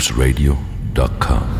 loopsradio.com.